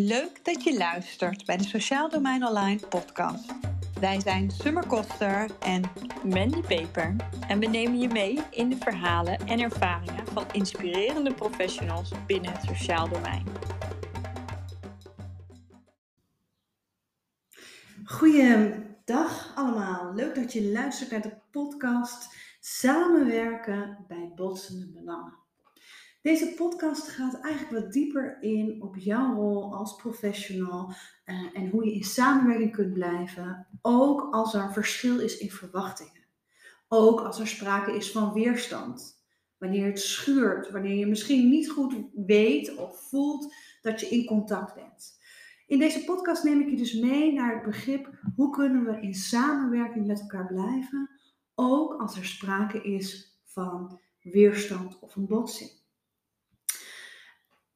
Leuk dat je luistert bij de Sociaal Domein Online podcast. Wij zijn Summer Koster en Mandy Peper en we nemen je mee in de verhalen en ervaringen van inspirerende professionals binnen het sociaal domein. Goeiedag allemaal. Leuk dat je luistert naar de podcast Samenwerken bij botsende belangen. Deze podcast gaat eigenlijk wat dieper in op jouw rol als professional uh, en hoe je in samenwerking kunt blijven, ook als er verschil is in verwachtingen. Ook als er sprake is van weerstand. Wanneer het schuurt, wanneer je misschien niet goed weet of voelt dat je in contact bent. In deze podcast neem ik je dus mee naar het begrip hoe kunnen we in samenwerking met elkaar blijven, ook als er sprake is van weerstand of een botsing.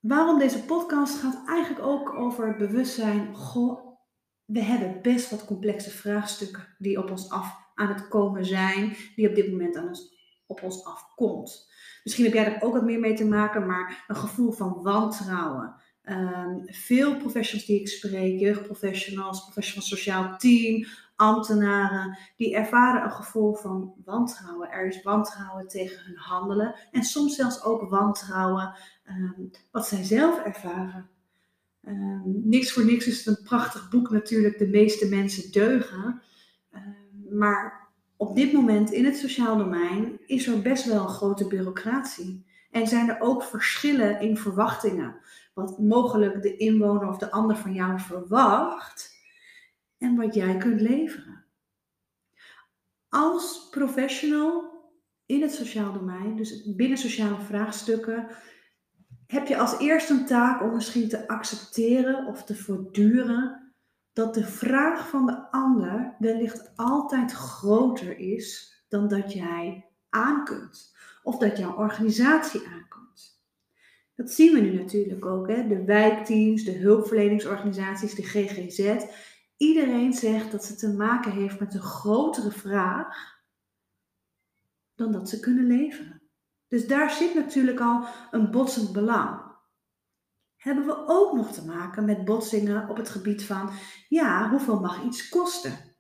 Waarom deze podcast gaat eigenlijk ook over het bewustzijn. Goh, we hebben best wat complexe vraagstukken die op ons af aan het komen zijn, die op dit moment aan ons, op ons afkomt. Misschien heb jij er ook wat meer mee te maken, maar een gevoel van wantrouwen. Um, veel professionals die ik spreek, jeugdprofessionals, professionals sociaal team, ambtenaren, die ervaren een gevoel van wantrouwen. Er is wantrouwen tegen hun handelen en soms zelfs ook wantrouwen um, wat zij zelf ervaren. Um, niks voor niks is het een prachtig boek natuurlijk, De meeste mensen deugen. Um, maar op dit moment in het sociaal domein is er best wel een grote bureaucratie. En zijn er ook verschillen in verwachtingen. Wat mogelijk de inwoner of de ander van jou verwacht en wat jij kunt leveren. Als professional in het sociaal domein, dus binnen sociale vraagstukken, heb je als eerste een taak om misschien te accepteren of te voortduren dat de vraag van de ander wellicht altijd groter is dan dat jij aan kunt of dat jouw organisatie aankomt. Dat zien we nu natuurlijk ook. Hè? De wijkteams, de hulpverleningsorganisaties, de GGZ. Iedereen zegt dat ze te maken heeft met een grotere vraag dan dat ze kunnen leveren. Dus daar zit natuurlijk al een botsend belang. Hebben we ook nog te maken met botsingen op het gebied van, ja, hoeveel mag iets kosten?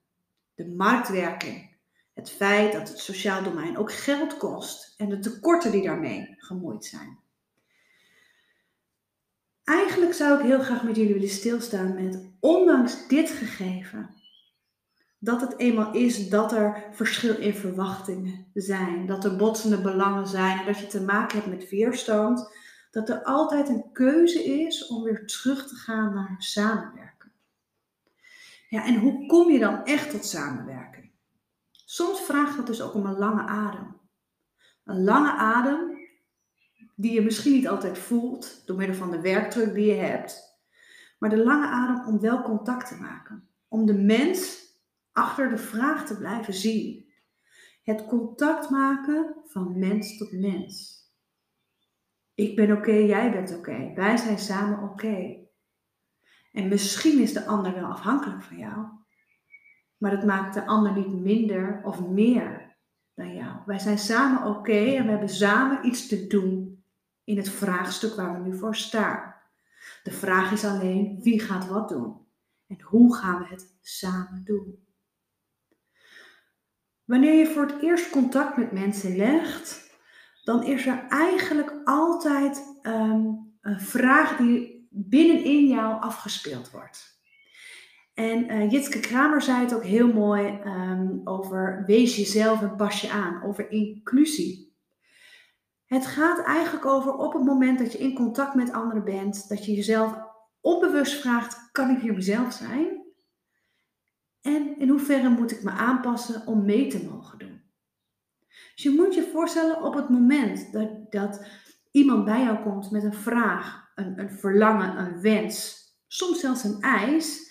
De marktwerking. Het feit dat het sociaal domein ook geld kost en de tekorten die daarmee gemoeid zijn. Eigenlijk zou ik heel graag met jullie willen stilstaan met, ondanks dit gegeven, dat het eenmaal is dat er verschil in verwachtingen zijn, dat er botsende belangen zijn en dat je te maken hebt met weerstand, dat er altijd een keuze is om weer terug te gaan naar samenwerken. Ja, en hoe kom je dan echt tot samenwerking? Soms vraagt dat dus ook om een lange adem. Een lange adem die je misschien niet altijd voelt door middel van de werkdruk die je hebt, maar de lange adem om wel contact te maken. Om de mens achter de vraag te blijven zien. Het contact maken van mens tot mens. Ik ben oké, jij bent oké. Wij zijn samen oké. En misschien is de ander wel afhankelijk van jou. Maar dat maakt de ander niet minder of meer dan jou. Wij zijn samen oké en we hebben samen iets te doen in het vraagstuk waar we nu voor staan. De vraag is alleen wie gaat wat doen en hoe gaan we het samen doen. Wanneer je voor het eerst contact met mensen legt, dan is er eigenlijk altijd ehm, een vraag die binnenin jou afgespeeld wordt. En uh, Jitske Kramer zei het ook heel mooi um, over wees jezelf en pas je aan, over inclusie. Het gaat eigenlijk over op het moment dat je in contact met anderen bent, dat je jezelf onbewust vraagt: kan ik hier mezelf zijn? En in hoeverre moet ik me aanpassen om mee te mogen doen? Dus je moet je voorstellen op het moment dat, dat iemand bij jou komt met een vraag, een, een verlangen, een wens, soms zelfs een eis,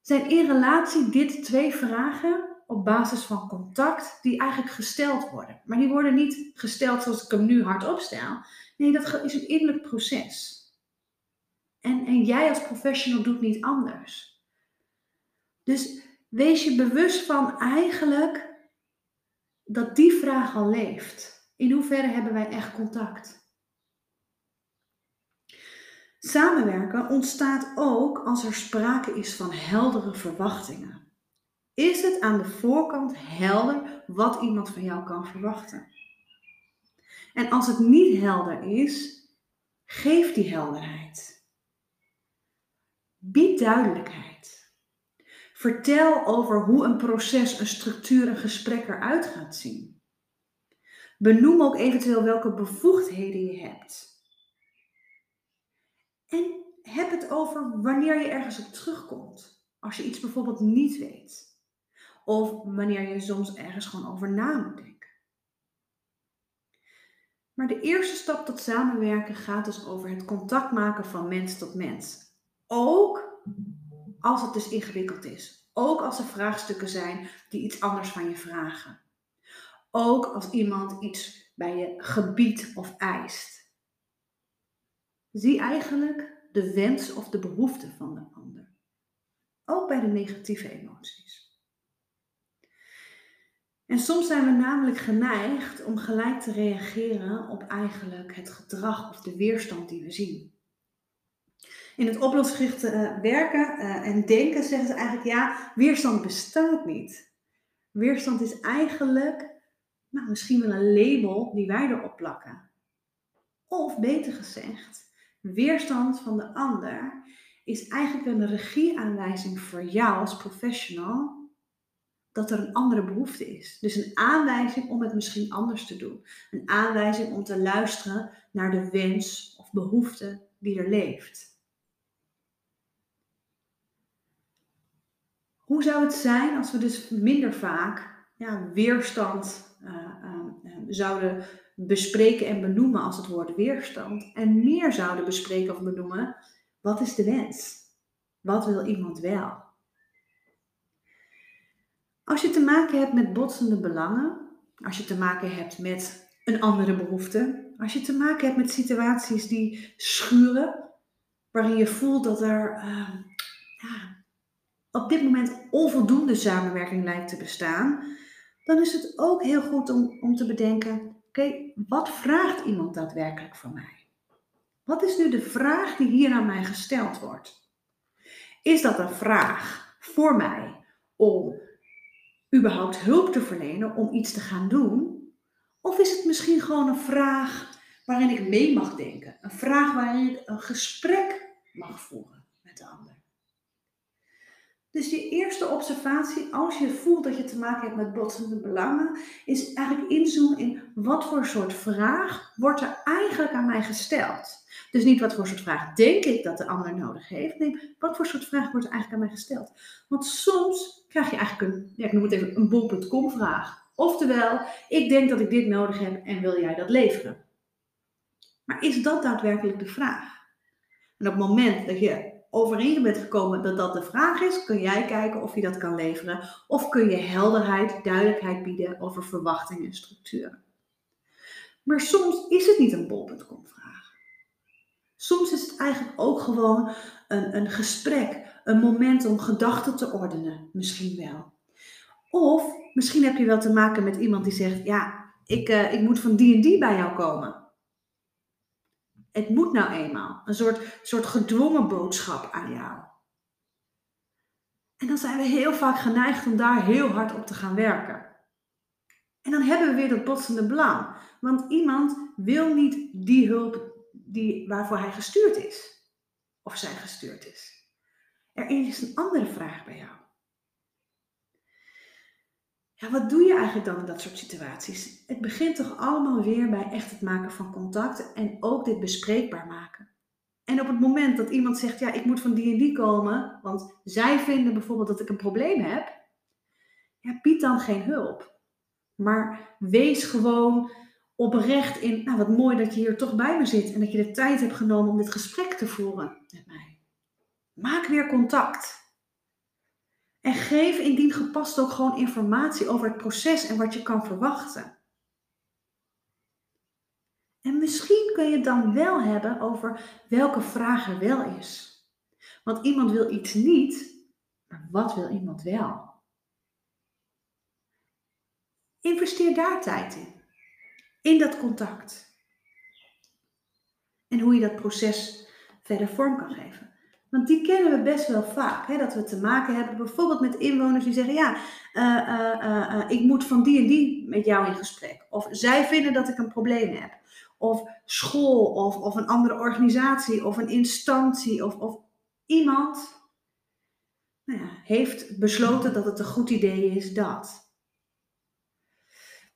zijn in relatie dit twee vragen op basis van contact die eigenlijk gesteld worden. Maar die worden niet gesteld zoals ik hem nu hardop stel. Nee, dat is een innerlijk proces. En, en jij als professional doet niet anders. Dus wees je bewust van eigenlijk dat die vraag al leeft. In hoeverre hebben wij echt contact? Samenwerken ontstaat ook als er sprake is van heldere verwachtingen. Is het aan de voorkant helder wat iemand van jou kan verwachten? En als het niet helder is, geef die helderheid. Bied duidelijkheid. Vertel over hoe een proces, een structuur, een gesprek eruit gaat zien. Benoem ook eventueel welke bevoegdheden je hebt. En heb het over wanneer je ergens op terugkomt. Als je iets bijvoorbeeld niet weet. Of wanneer je soms ergens gewoon over na moet denken. Maar de eerste stap tot samenwerken gaat dus over het contact maken van mens tot mens. Ook als het dus ingewikkeld is. Ook als er vraagstukken zijn die iets anders van je vragen. Ook als iemand iets bij je gebiedt of eist. Zie eigenlijk de wens of de behoefte van de ander. Ook bij de negatieve emoties. En soms zijn we namelijk geneigd om gelijk te reageren op eigenlijk het gedrag of de weerstand die we zien. In het oplossingsgerichte uh, werken uh, en denken zeggen ze eigenlijk ja, weerstand bestaat niet. Weerstand is eigenlijk nou, misschien wel een label die wij erop plakken. Of beter gezegd, weerstand van de ander is eigenlijk een regieaanwijzing voor jou als professional dat er een andere behoefte is. Dus een aanwijzing om het misschien anders te doen. Een aanwijzing om te luisteren naar de wens of behoefte die er leeft. Hoe zou het zijn als we dus minder vaak ja, weerstand uh, uh, zouden bespreken en benoemen als het woord weerstand en meer zouden bespreken of benoemen wat is de wens? Wat wil iemand wel? Als je te maken hebt met botsende belangen, als je te maken hebt met een andere behoefte, als je te maken hebt met situaties die schuren, waarin je voelt dat er ja, op dit moment onvoldoende samenwerking lijkt te bestaan, dan is het ook heel goed om, om te bedenken: oké, wat vraagt iemand daadwerkelijk van mij? Wat is nu de vraag die hier aan mij gesteld wordt? Is dat een vraag voor mij om überhaupt hulp te verlenen om iets te gaan doen? Of is het misschien gewoon een vraag waarin ik mee mag denken? Een vraag waarin ik een gesprek mag voeren met de ander? Dus je eerste observatie, als je voelt dat je te maken hebt met botsende belangen, is eigenlijk inzoomen in wat voor soort vraag wordt er eigenlijk aan mij gesteld. Dus niet wat voor soort vraag denk ik dat de ander nodig heeft. Nee, wat voor soort vraag wordt er eigenlijk aan mij gesteld. Want soms krijg je eigenlijk een, ja, ik noem het even een bol.com vraag. Oftewel, ik denk dat ik dit nodig heb en wil jij dat leveren? Maar is dat daadwerkelijk de vraag? En op het moment dat je overeen bent gekomen dat dat de vraag is, kun jij kijken of je dat kan leveren. Of kun je helderheid, duidelijkheid bieden over verwachtingen en structuren. Maar soms is het niet een bol.com vraag. Soms is het eigenlijk ook gewoon een, een gesprek, een moment om gedachten te ordenen, misschien wel. Of misschien heb je wel te maken met iemand die zegt: Ja, ik, uh, ik moet van die en die bij jou komen. Het moet nou eenmaal. Een soort, soort gedwongen boodschap aan jou. En dan zijn we heel vaak geneigd om daar heel hard op te gaan werken. En dan hebben we weer dat botsende belang. Want iemand wil niet die hulp die, waarvoor hij gestuurd is. Of zij gestuurd is. Er is een andere vraag bij jou. Ja, wat doe je eigenlijk dan in dat soort situaties? Het begint toch allemaal weer bij echt het maken van contact en ook dit bespreekbaar maken. En op het moment dat iemand zegt, ja, ik moet van die en die komen, want zij vinden bijvoorbeeld dat ik een probleem heb, ja, bied dan geen hulp. Maar wees gewoon oprecht in, nou wat mooi dat je hier toch bij me zit en dat je de tijd hebt genomen om dit gesprek te voeren met mij. Maak weer contact. En geef indien gepast ook gewoon informatie over het proces en wat je kan verwachten. En misschien kun je het dan wel hebben over welke vraag er wel is. Want iemand wil iets niet, maar wat wil iemand wel? Investeer daar tijd in. In dat contact. En hoe je dat proces verder vorm kan geven. Want die kennen we best wel vaak. Hè? Dat we te maken hebben bijvoorbeeld met inwoners die zeggen: Ja, uh, uh, uh, ik moet van die en die met jou in gesprek. Of zij vinden dat ik een probleem heb. Of school, of, of een andere organisatie, of een instantie, of, of iemand nou ja, heeft besloten dat het een goed idee is dat.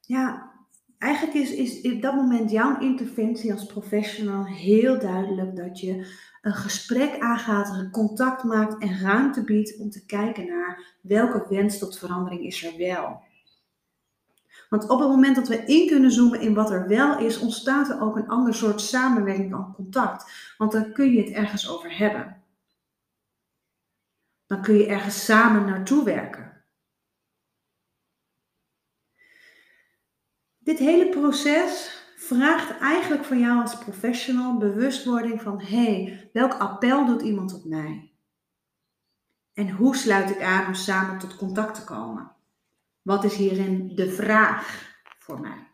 Ja, eigenlijk is, is op dat moment jouw interventie als professional heel duidelijk dat je een gesprek aangaat, contact maakt en ruimte biedt om te kijken naar welke wens tot verandering is er wel. Want op het moment dat we in kunnen zoomen in wat er wel is, ontstaat er ook een ander soort samenwerking en contact. Want dan kun je het ergens over hebben. Dan kun je ergens samen naartoe werken. Dit hele proces vraagt eigenlijk van jou als professional bewustwording van hé, hey, welk appel doet iemand tot mij? En hoe sluit ik aan om samen tot contact te komen? Wat is hierin de vraag voor mij?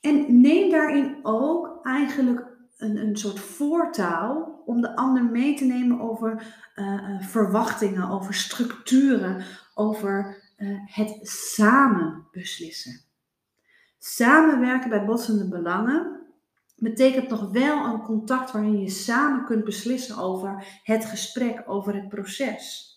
En neem daarin ook eigenlijk een, een soort voortouw om de ander mee te nemen over uh, verwachtingen, over structuren, over uh, het samen beslissen. Samenwerken bij botsende belangen betekent nog wel een contact waarin je samen kunt beslissen over het gesprek, over het proces.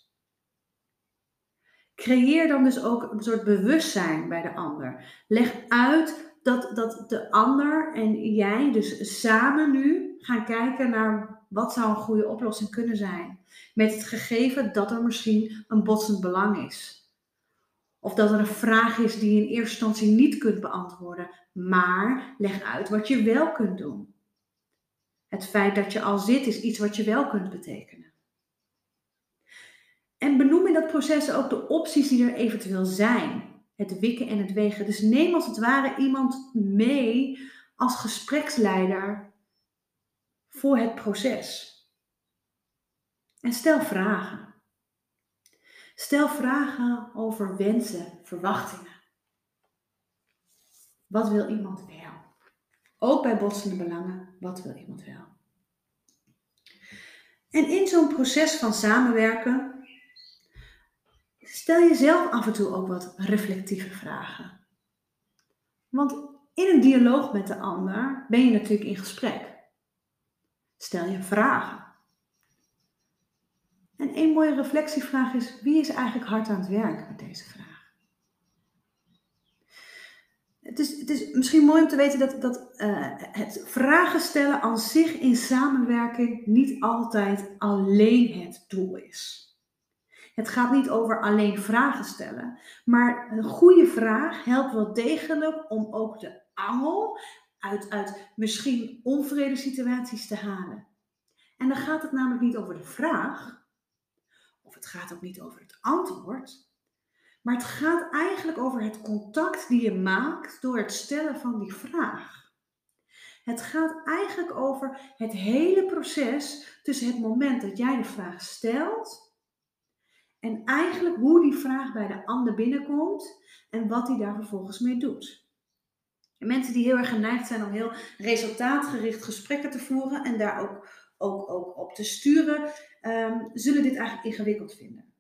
Creëer dan dus ook een soort bewustzijn bij de ander. Leg uit dat, dat de ander en jij dus samen nu gaan kijken naar wat zou een goede oplossing kunnen zijn. Met het gegeven dat er misschien een botsend belang is. Of dat er een vraag is die je in eerste instantie niet kunt beantwoorden. Maar leg uit wat je wel kunt doen. Het feit dat je al zit is iets wat je wel kunt betekenen. En benoem in dat proces ook de opties die er eventueel zijn. Het wikken en het wegen. Dus neem als het ware iemand mee als gespreksleider voor het proces. En stel vragen. Stel vragen over wensen, verwachtingen. Wat wil iemand wel? Ook bij botsende belangen, wat wil iemand wel? En in zo'n proces van samenwerken, stel jezelf af en toe ook wat reflectieve vragen. Want in een dialoog met de ander ben je natuurlijk in gesprek. Stel je vragen. En een mooie reflectievraag is: wie is eigenlijk hard aan het werk met deze vraag? Het is, het is misschien mooi om te weten dat, dat uh, het vragen stellen aan zich in samenwerking niet altijd alleen het doel is. Het gaat niet over alleen vragen stellen, maar een goede vraag helpt wel degelijk om ook de angel uit, uit misschien onvrede situaties te halen. En dan gaat het namelijk niet over de vraag, of het gaat ook niet over het antwoord, maar het gaat eigenlijk over het contact die je maakt door het stellen van die vraag. Het gaat eigenlijk over het hele proces tussen het moment dat jij de vraag stelt en eigenlijk hoe die vraag bij de ander binnenkomt en wat hij daar vervolgens mee doet. En mensen die heel erg geneigd zijn om heel resultaatgericht gesprekken te voeren en daar ook, ook, ook op te sturen, um, zullen dit eigenlijk ingewikkeld vinden.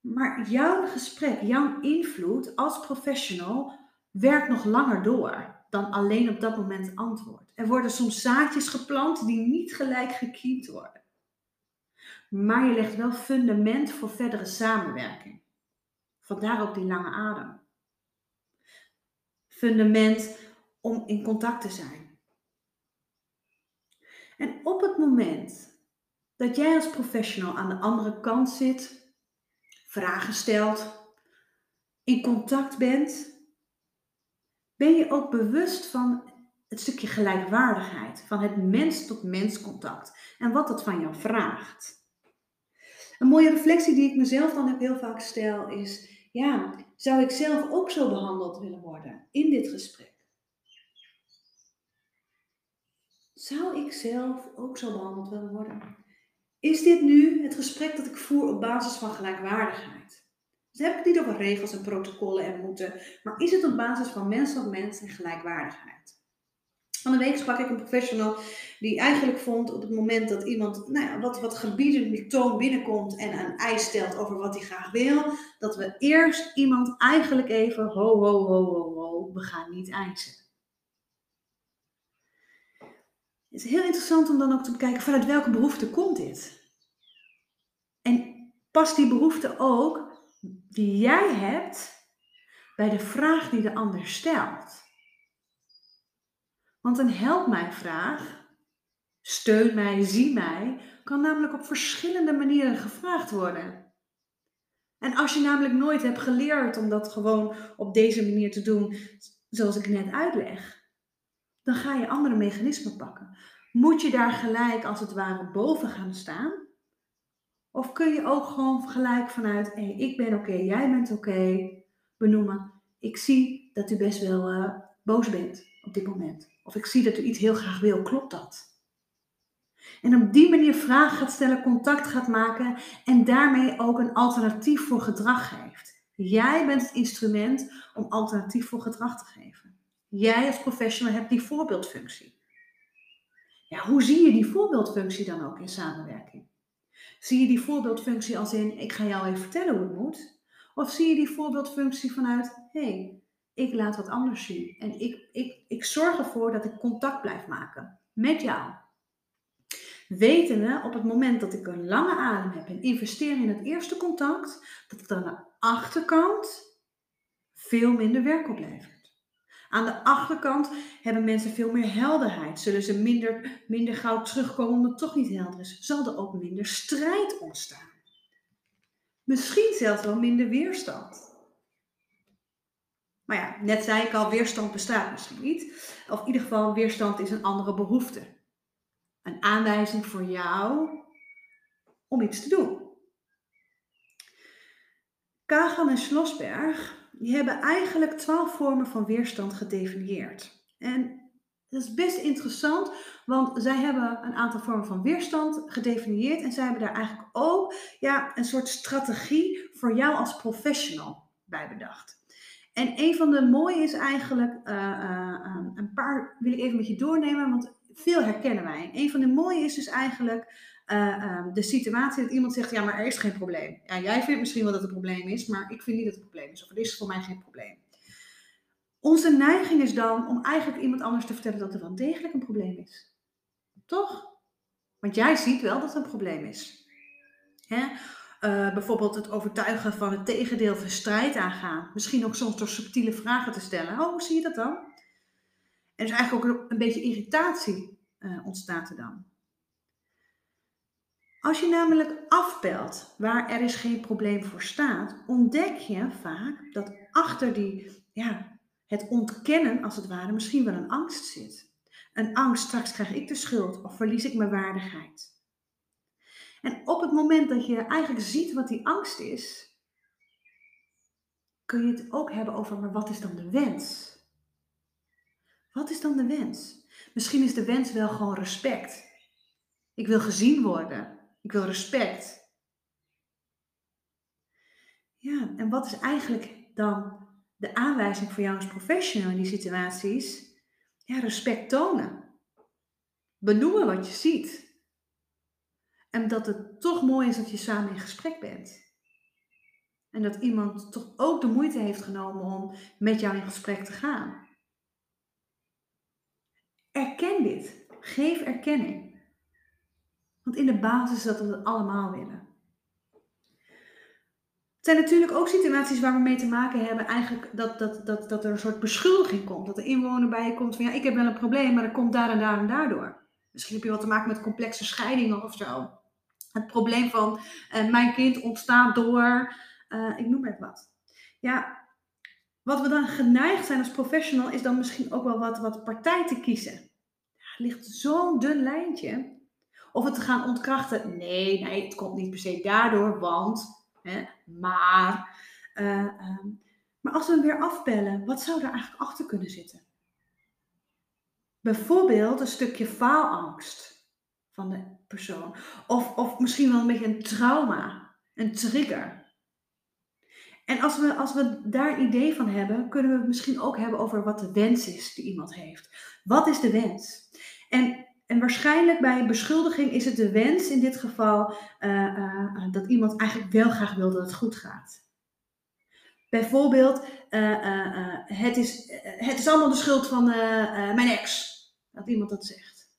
Maar jouw gesprek, jouw invloed als professional werkt nog langer door dan alleen op dat moment antwoord. Er worden soms zaadjes geplant die niet gelijk gekiemd worden. Maar je legt wel fundament voor verdere samenwerking. Vandaar ook die lange adem. Fundament om in contact te zijn. En op het moment dat jij als professional aan de andere kant zit, vragen stelt, in contact bent, ben je ook bewust van het stukje gelijkwaardigheid, van het mens-tot-mens contact en wat dat van jou vraagt. Een mooie reflectie die ik mezelf dan ook heel vaak stel is, ja, zou ik zelf ook zo behandeld willen worden in dit gesprek? Zou ik zelf ook zo behandeld willen worden? Is dit nu het gesprek dat ik voer op basis van gelijkwaardigheid? Dus heb ik niet over regels en protocollen en moeten, maar is het op basis van mens tot mens en gelijkwaardigheid? Van de week sprak ik een professional die eigenlijk vond op het moment dat iemand nou ja, wat, wat gebieden die toon binnenkomt en een eis stelt over wat hij graag wil, dat we eerst iemand eigenlijk even ho, ho, ho, ho, ho, we gaan niet eisen. Het is heel interessant om dan ook te bekijken vanuit welke behoefte komt dit. En past die behoefte ook die jij hebt bij de vraag die de ander stelt. Want een help mij vraag, steun mij, zie mij, kan namelijk op verschillende manieren gevraagd worden. En als je namelijk nooit hebt geleerd om dat gewoon op deze manier te doen, zoals ik net uitleg, dan ga je andere mechanismen pakken. Moet je daar gelijk als het ware boven gaan staan? Of kun je ook gewoon gelijk vanuit, hey, ik ben oké, jij bent oké, benoemen. Ik zie dat u best wel uh, boos bent op dit moment. Of ik zie dat u iets heel graag wil, klopt dat? En op die manier vragen gaat stellen, contact gaat maken en daarmee ook een alternatief voor gedrag geeft. Jij bent het instrument om alternatief voor gedrag te geven. Jij als professional hebt die voorbeeldfunctie. Hoe zie je die voorbeeldfunctie dan ook in samenwerking? Zie je die voorbeeldfunctie als in, ik ga jou even vertellen hoe het moet? Of zie je die voorbeeldfunctie vanuit, hé, hey, ik laat wat anders zien. En ik, ik, ik zorg ervoor dat ik contact blijf maken met jou. Wetende op het moment dat ik een lange adem heb en investeer in het eerste contact, dat het aan de achterkant veel minder werk oplevert. Aan de achterkant hebben mensen veel meer helderheid. Zullen ze minder, minder gauw terugkomen omdat het toch niet helder is. Zal er ook minder strijd ontstaan. Misschien zelfs wel minder weerstand. Maar ja, net zei ik al, weerstand bestaat misschien niet. Of in ieder geval, weerstand is een andere behoefte. Een aanwijzing voor jou om iets te doen. Kagan en Slosberg die hebben eigenlijk twaalf vormen van weerstand gedefinieerd. En dat is best interessant, want zij hebben een aantal vormen van weerstand gedefinieerd en zij hebben daar eigenlijk ook ja, een soort strategie voor jou als professional bij bedacht. En een van de mooie is eigenlijk, uh, uh, een paar wil ik even met je doornemen, want veel herkennen wij. En een van de mooie is dus eigenlijk uh, de situatie dat iemand zegt, ja, maar er is geen probleem. Ja, jij vindt misschien wel dat het een probleem is, maar ik vind niet dat het een probleem is. Of het is voor mij geen probleem. Onze neiging is dan om eigenlijk iemand anders te vertellen dat er wel degelijk een probleem is. Toch? Want jij ziet wel dat er een probleem is. Hè? Uh, bijvoorbeeld het overtuigen van het tegendeel van strijd aangaan. Misschien ook soms door subtiele vragen te stellen. Oh, hoe zie je dat dan? En dus eigenlijk ook een beetje irritatie uh, ontstaat er dan. Als je namelijk afpelt waar er is geen probleem voor staat, ontdek je vaak dat achter die, ja, het ontkennen als het ware misschien wel een angst zit. Een angst, straks krijg ik de schuld of verlies ik mijn waardigheid. En op het moment dat je eigenlijk ziet wat die angst is, kun je het ook hebben over, maar wat is dan de wens? Wat is dan de wens? Misschien is de wens wel gewoon respect. Ik wil gezien worden. Ik wil respect. Ja, en wat is eigenlijk dan de aanwijzing voor jou als professional in die situaties? Ja, respect tonen. Benoemen wat je ziet. En dat het toch mooi is dat je samen in gesprek bent. En dat iemand toch ook de moeite heeft genomen om met jou in gesprek te gaan. Erken dit. Geef erkenning. Want in de basis is dat we het allemaal willen. Het zijn natuurlijk ook situaties waar we mee te maken hebben, eigenlijk dat, dat, dat, dat er een soort beschuldiging komt. Dat de inwoner bij je komt van ja, ik heb wel een probleem, maar dat komt daar en daar en daardoor. Misschien heb je wat te maken met complexe scheidingen of zo. Het probleem van uh, mijn kind ontstaat door, uh, ik noem maar wat. Ja, wat we dan geneigd zijn als professional is dan misschien ook wel wat, wat partij te kiezen. Er ligt zo'n dun lijntje. Of het te gaan ontkrachten. Nee, nee, het komt niet per se daardoor, want, hè, maar. Uh, um, maar als we hem weer afbellen, wat zou er eigenlijk achter kunnen zitten? Bijvoorbeeld een stukje faalangst van de persoon. Of, of misschien wel een beetje een trauma, een trigger. En als we, als we daar een idee van hebben, kunnen we het misschien ook hebben over wat de wens is die iemand heeft. Wat is de wens? En, en waarschijnlijk bij beschuldiging is het de wens in dit geval eh, eh, dat iemand eigenlijk wel graag wil dat het goed gaat. Bijvoorbeeld, uh, het, is, het is allemaal de schuld van mijn ex. Dat iemand dat zegt.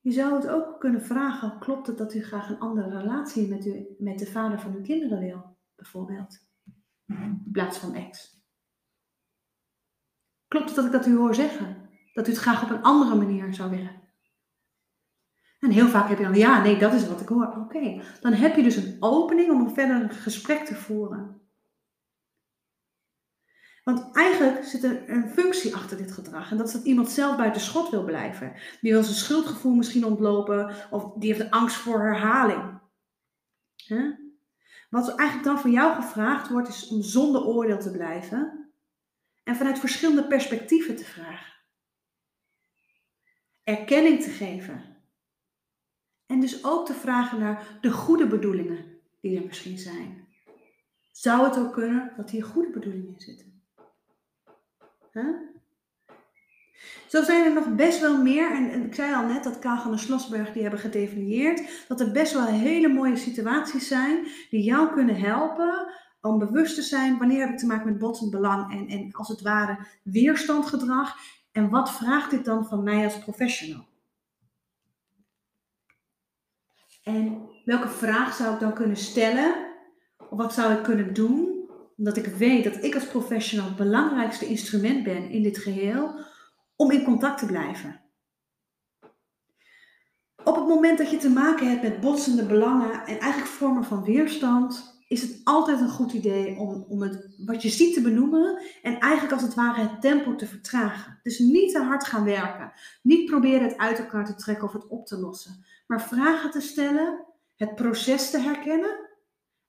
Je zou het ook kunnen vragen, klopt het dat u graag een andere relatie met, u, met de vader van uw kinderen wil? Bijvoorbeeld. In plaats van ex. Klopt het dat ik dat u hoor zeggen? Dat u het graag op een andere manier zou willen? En heel vaak heb je dan, ja, nee, dat is wat ik hoor. Oké, dan heb je dus een opening om een verder gesprek te voeren. Want eigenlijk zit er een functie achter dit gedrag. En dat is dat iemand zelf buiten schot wil blijven. Die wil zijn schuldgevoel misschien ontlopen. Of die heeft angst voor herhaling. Wat eigenlijk dan van jou gevraagd wordt, is om zonder oordeel te blijven. En vanuit verschillende perspectieven te vragen. Erkenning te geven. En dus ook te vragen naar de goede bedoelingen die er misschien zijn. Zou het ook kunnen dat hier goede bedoelingen in zitten? Zo zijn er nog best wel meer, en, ik zei al net dat Kagan en Slosberg die hebben gedefinieerd, dat er best wel hele mooie situaties zijn die jou kunnen helpen om bewust te zijn wanneer heb ik te maken met botsend belang en, en als het ware weerstandgedrag en wat vraagt dit dan van mij als professional? En welke vraag zou ik dan kunnen stellen? Of wat zou ik kunnen doen omdat ik weet dat ik als professional het belangrijkste instrument ben in dit geheel om in contact te blijven. Op het moment dat je te maken hebt met botsende belangen en eigenlijk vormen van weerstand, is het altijd een goed idee om, om het, wat je ziet te benoemen en eigenlijk als het ware het tempo te vertragen. Dus niet te hard gaan werken. Niet proberen het uit elkaar te trekken of het op te lossen. Maar vragen te stellen, het proces te herkennen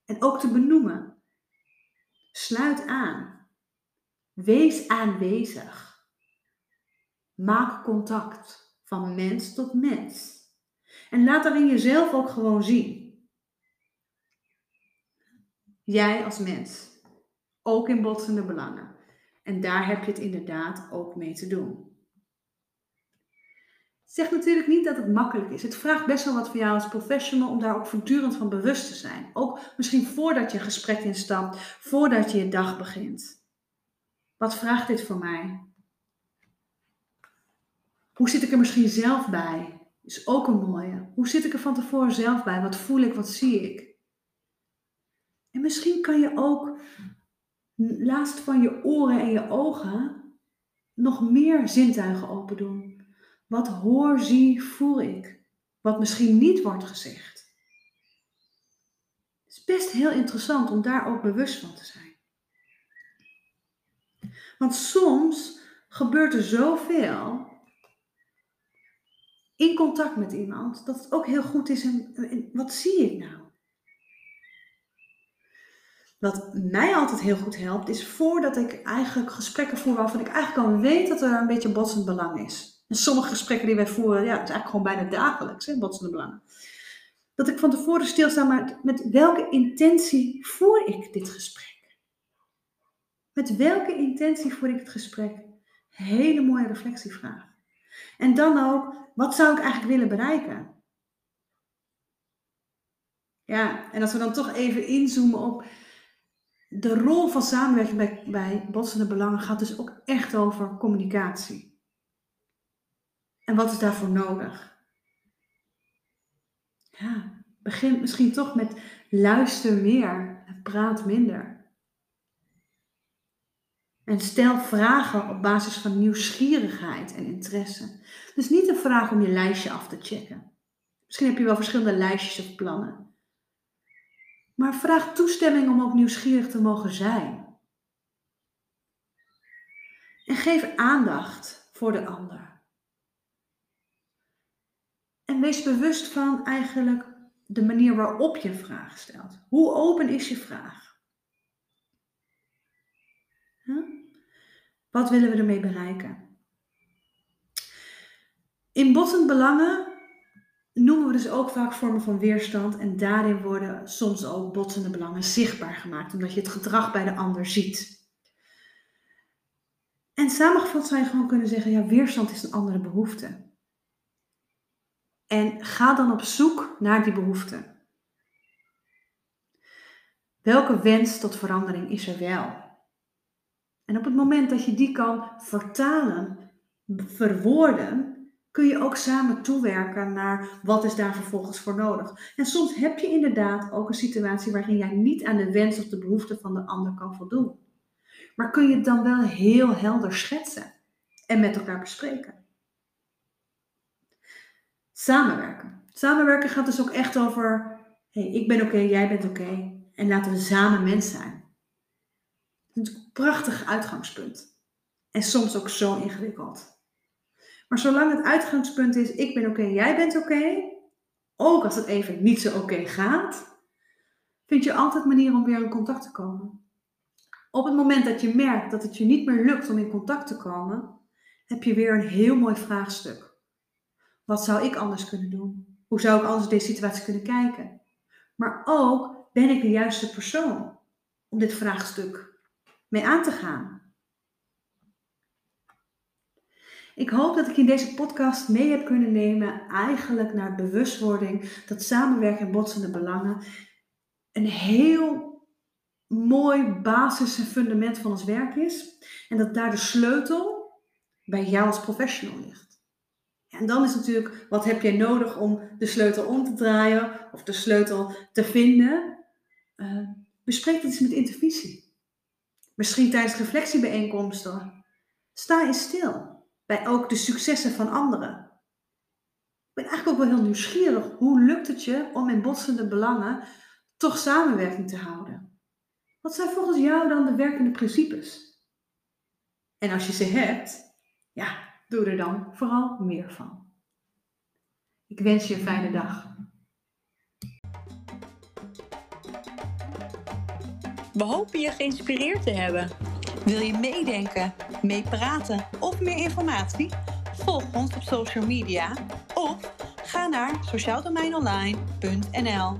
en ook te benoemen. Sluit aan. Wees aanwezig. Maak contact van mens tot mens. En laat daarin jezelf ook gewoon zien. Jij als mens. Ook in botsende belangen. En daar heb je het inderdaad ook mee te doen zegt natuurlijk niet dat het makkelijk is. Het vraagt best wel wat van jou als professional om daar ook voortdurend van bewust te zijn. Ook misschien voordat je gesprek instapt, voordat je je dag begint. Wat vraagt dit voor mij? Hoe zit ik er misschien zelf bij? Is ook een mooie. Hoe zit ik er van tevoren zelf bij? Wat voel ik? Wat zie ik? En misschien kan je ook naast van je oren en je ogen nog meer zintuigen open doen. Wat hoor, zie, voel ik? Wat misschien niet wordt gezegd. Het is best heel interessant om daar ook bewust van te zijn. Want soms gebeurt er zoveel in contact met iemand dat het ook heel goed is en, wat zie ik nou? Wat mij altijd heel goed helpt, is voordat ik eigenlijk gesprekken voer waarvan ik eigenlijk al weet dat er een beetje botsend belang is. En sommige gesprekken die wij voeren, ja, het is eigenlijk gewoon bijna dagelijks, hè, botsende. Dat ik van tevoren stilsta, maar met welke intentie voer ik dit gesprek? Met welke intentie voer ik het gesprek? Hele mooie reflectievraag. En dan ook, wat zou ik eigenlijk willen bereiken? Ja, en als we dan toch even inzoomen op de rol van samenwerking bij, bij botsende belangen, gaat dus ook echt over communicatie. En wat is daarvoor nodig? Ja, begin misschien toch met luister meer en praat minder. En stel vragen op basis van nieuwsgierigheid en interesse. Dus niet een vraag om je lijstje af te checken. Misschien heb je wel verschillende lijstjes of plannen. Maar vraag toestemming om ook nieuwsgierig te mogen zijn. En geef aandacht voor de ander. En wees bewust van eigenlijk de manier waarop je een vraag stelt. Hoe open is je vraag? Wat willen we ermee bereiken? In botsend belangen noemen we dus ook vaak vormen van weerstand en daarin worden soms ook botsende belangen zichtbaar gemaakt, omdat je het gedrag bij de ander ziet. En samengevat zou je gewoon kunnen zeggen, ja, weerstand is een andere behoefte. En ga dan op zoek naar die behoefte. Welke wens tot verandering is er wel? En op het moment dat je die kan vertalen, verwoorden, kun je ook samen toewerken naar wat is daar vervolgens voor nodig. En soms heb je inderdaad ook een situatie waarin jij niet aan de wens of de behoefte van de ander kan voldoen. Maar kun je het dan wel heel helder schetsen en met elkaar bespreken. Samenwerken. Samenwerken gaat dus ook echt over, hey, ik ben oké, jij bent oké en laten we samen mens zijn. Is een prachtig uitgangspunt. En soms ook zo ingewikkeld. Maar zolang het uitgangspunt is, ik ben oké, jij bent oké, ook als het even niet zo oké gaat, vind je altijd manieren om weer in contact te komen. Op het moment dat je merkt dat het je niet meer lukt om in contact te komen, heb je weer een heel mooi vraagstuk. Wat zou ik anders kunnen doen? Hoe zou ik anders deze situatie kunnen kijken? Maar ook, ben ik de juiste persoon om dit vraagstuk mee aan te gaan? Ik hoop dat ik in deze podcast mee heb kunnen nemen eigenlijk naar bewustwording dat samenwerken en botsende belangen een heel mooi basis en fundament van ons werk is. En dat daar de sleutel bij jou als professional ligt. En dan is natuurlijk, wat heb jij nodig om de sleutel om te draaien of de sleutel te vinden? Uh, bespreek het eens met intervisie. Misschien tijdens reflectiebijeenkomsten. Sta eens stil bij ook de successen van anderen. Ik ben eigenlijk ook wel heel nieuwsgierig. Hoe lukt het je om in botsende belangen toch samenwerking te houden? Wat zijn volgens jou dan de werkende principes? En als je ze hebt, ja, doe er dan vooral meer van. Ik wens je een fijne dag. We hopen je geïnspireerd te hebben. Wil je meedenken, meepraten of meer informatie? Volg ons op social media of ga naar sociaaldomeinonline.nl.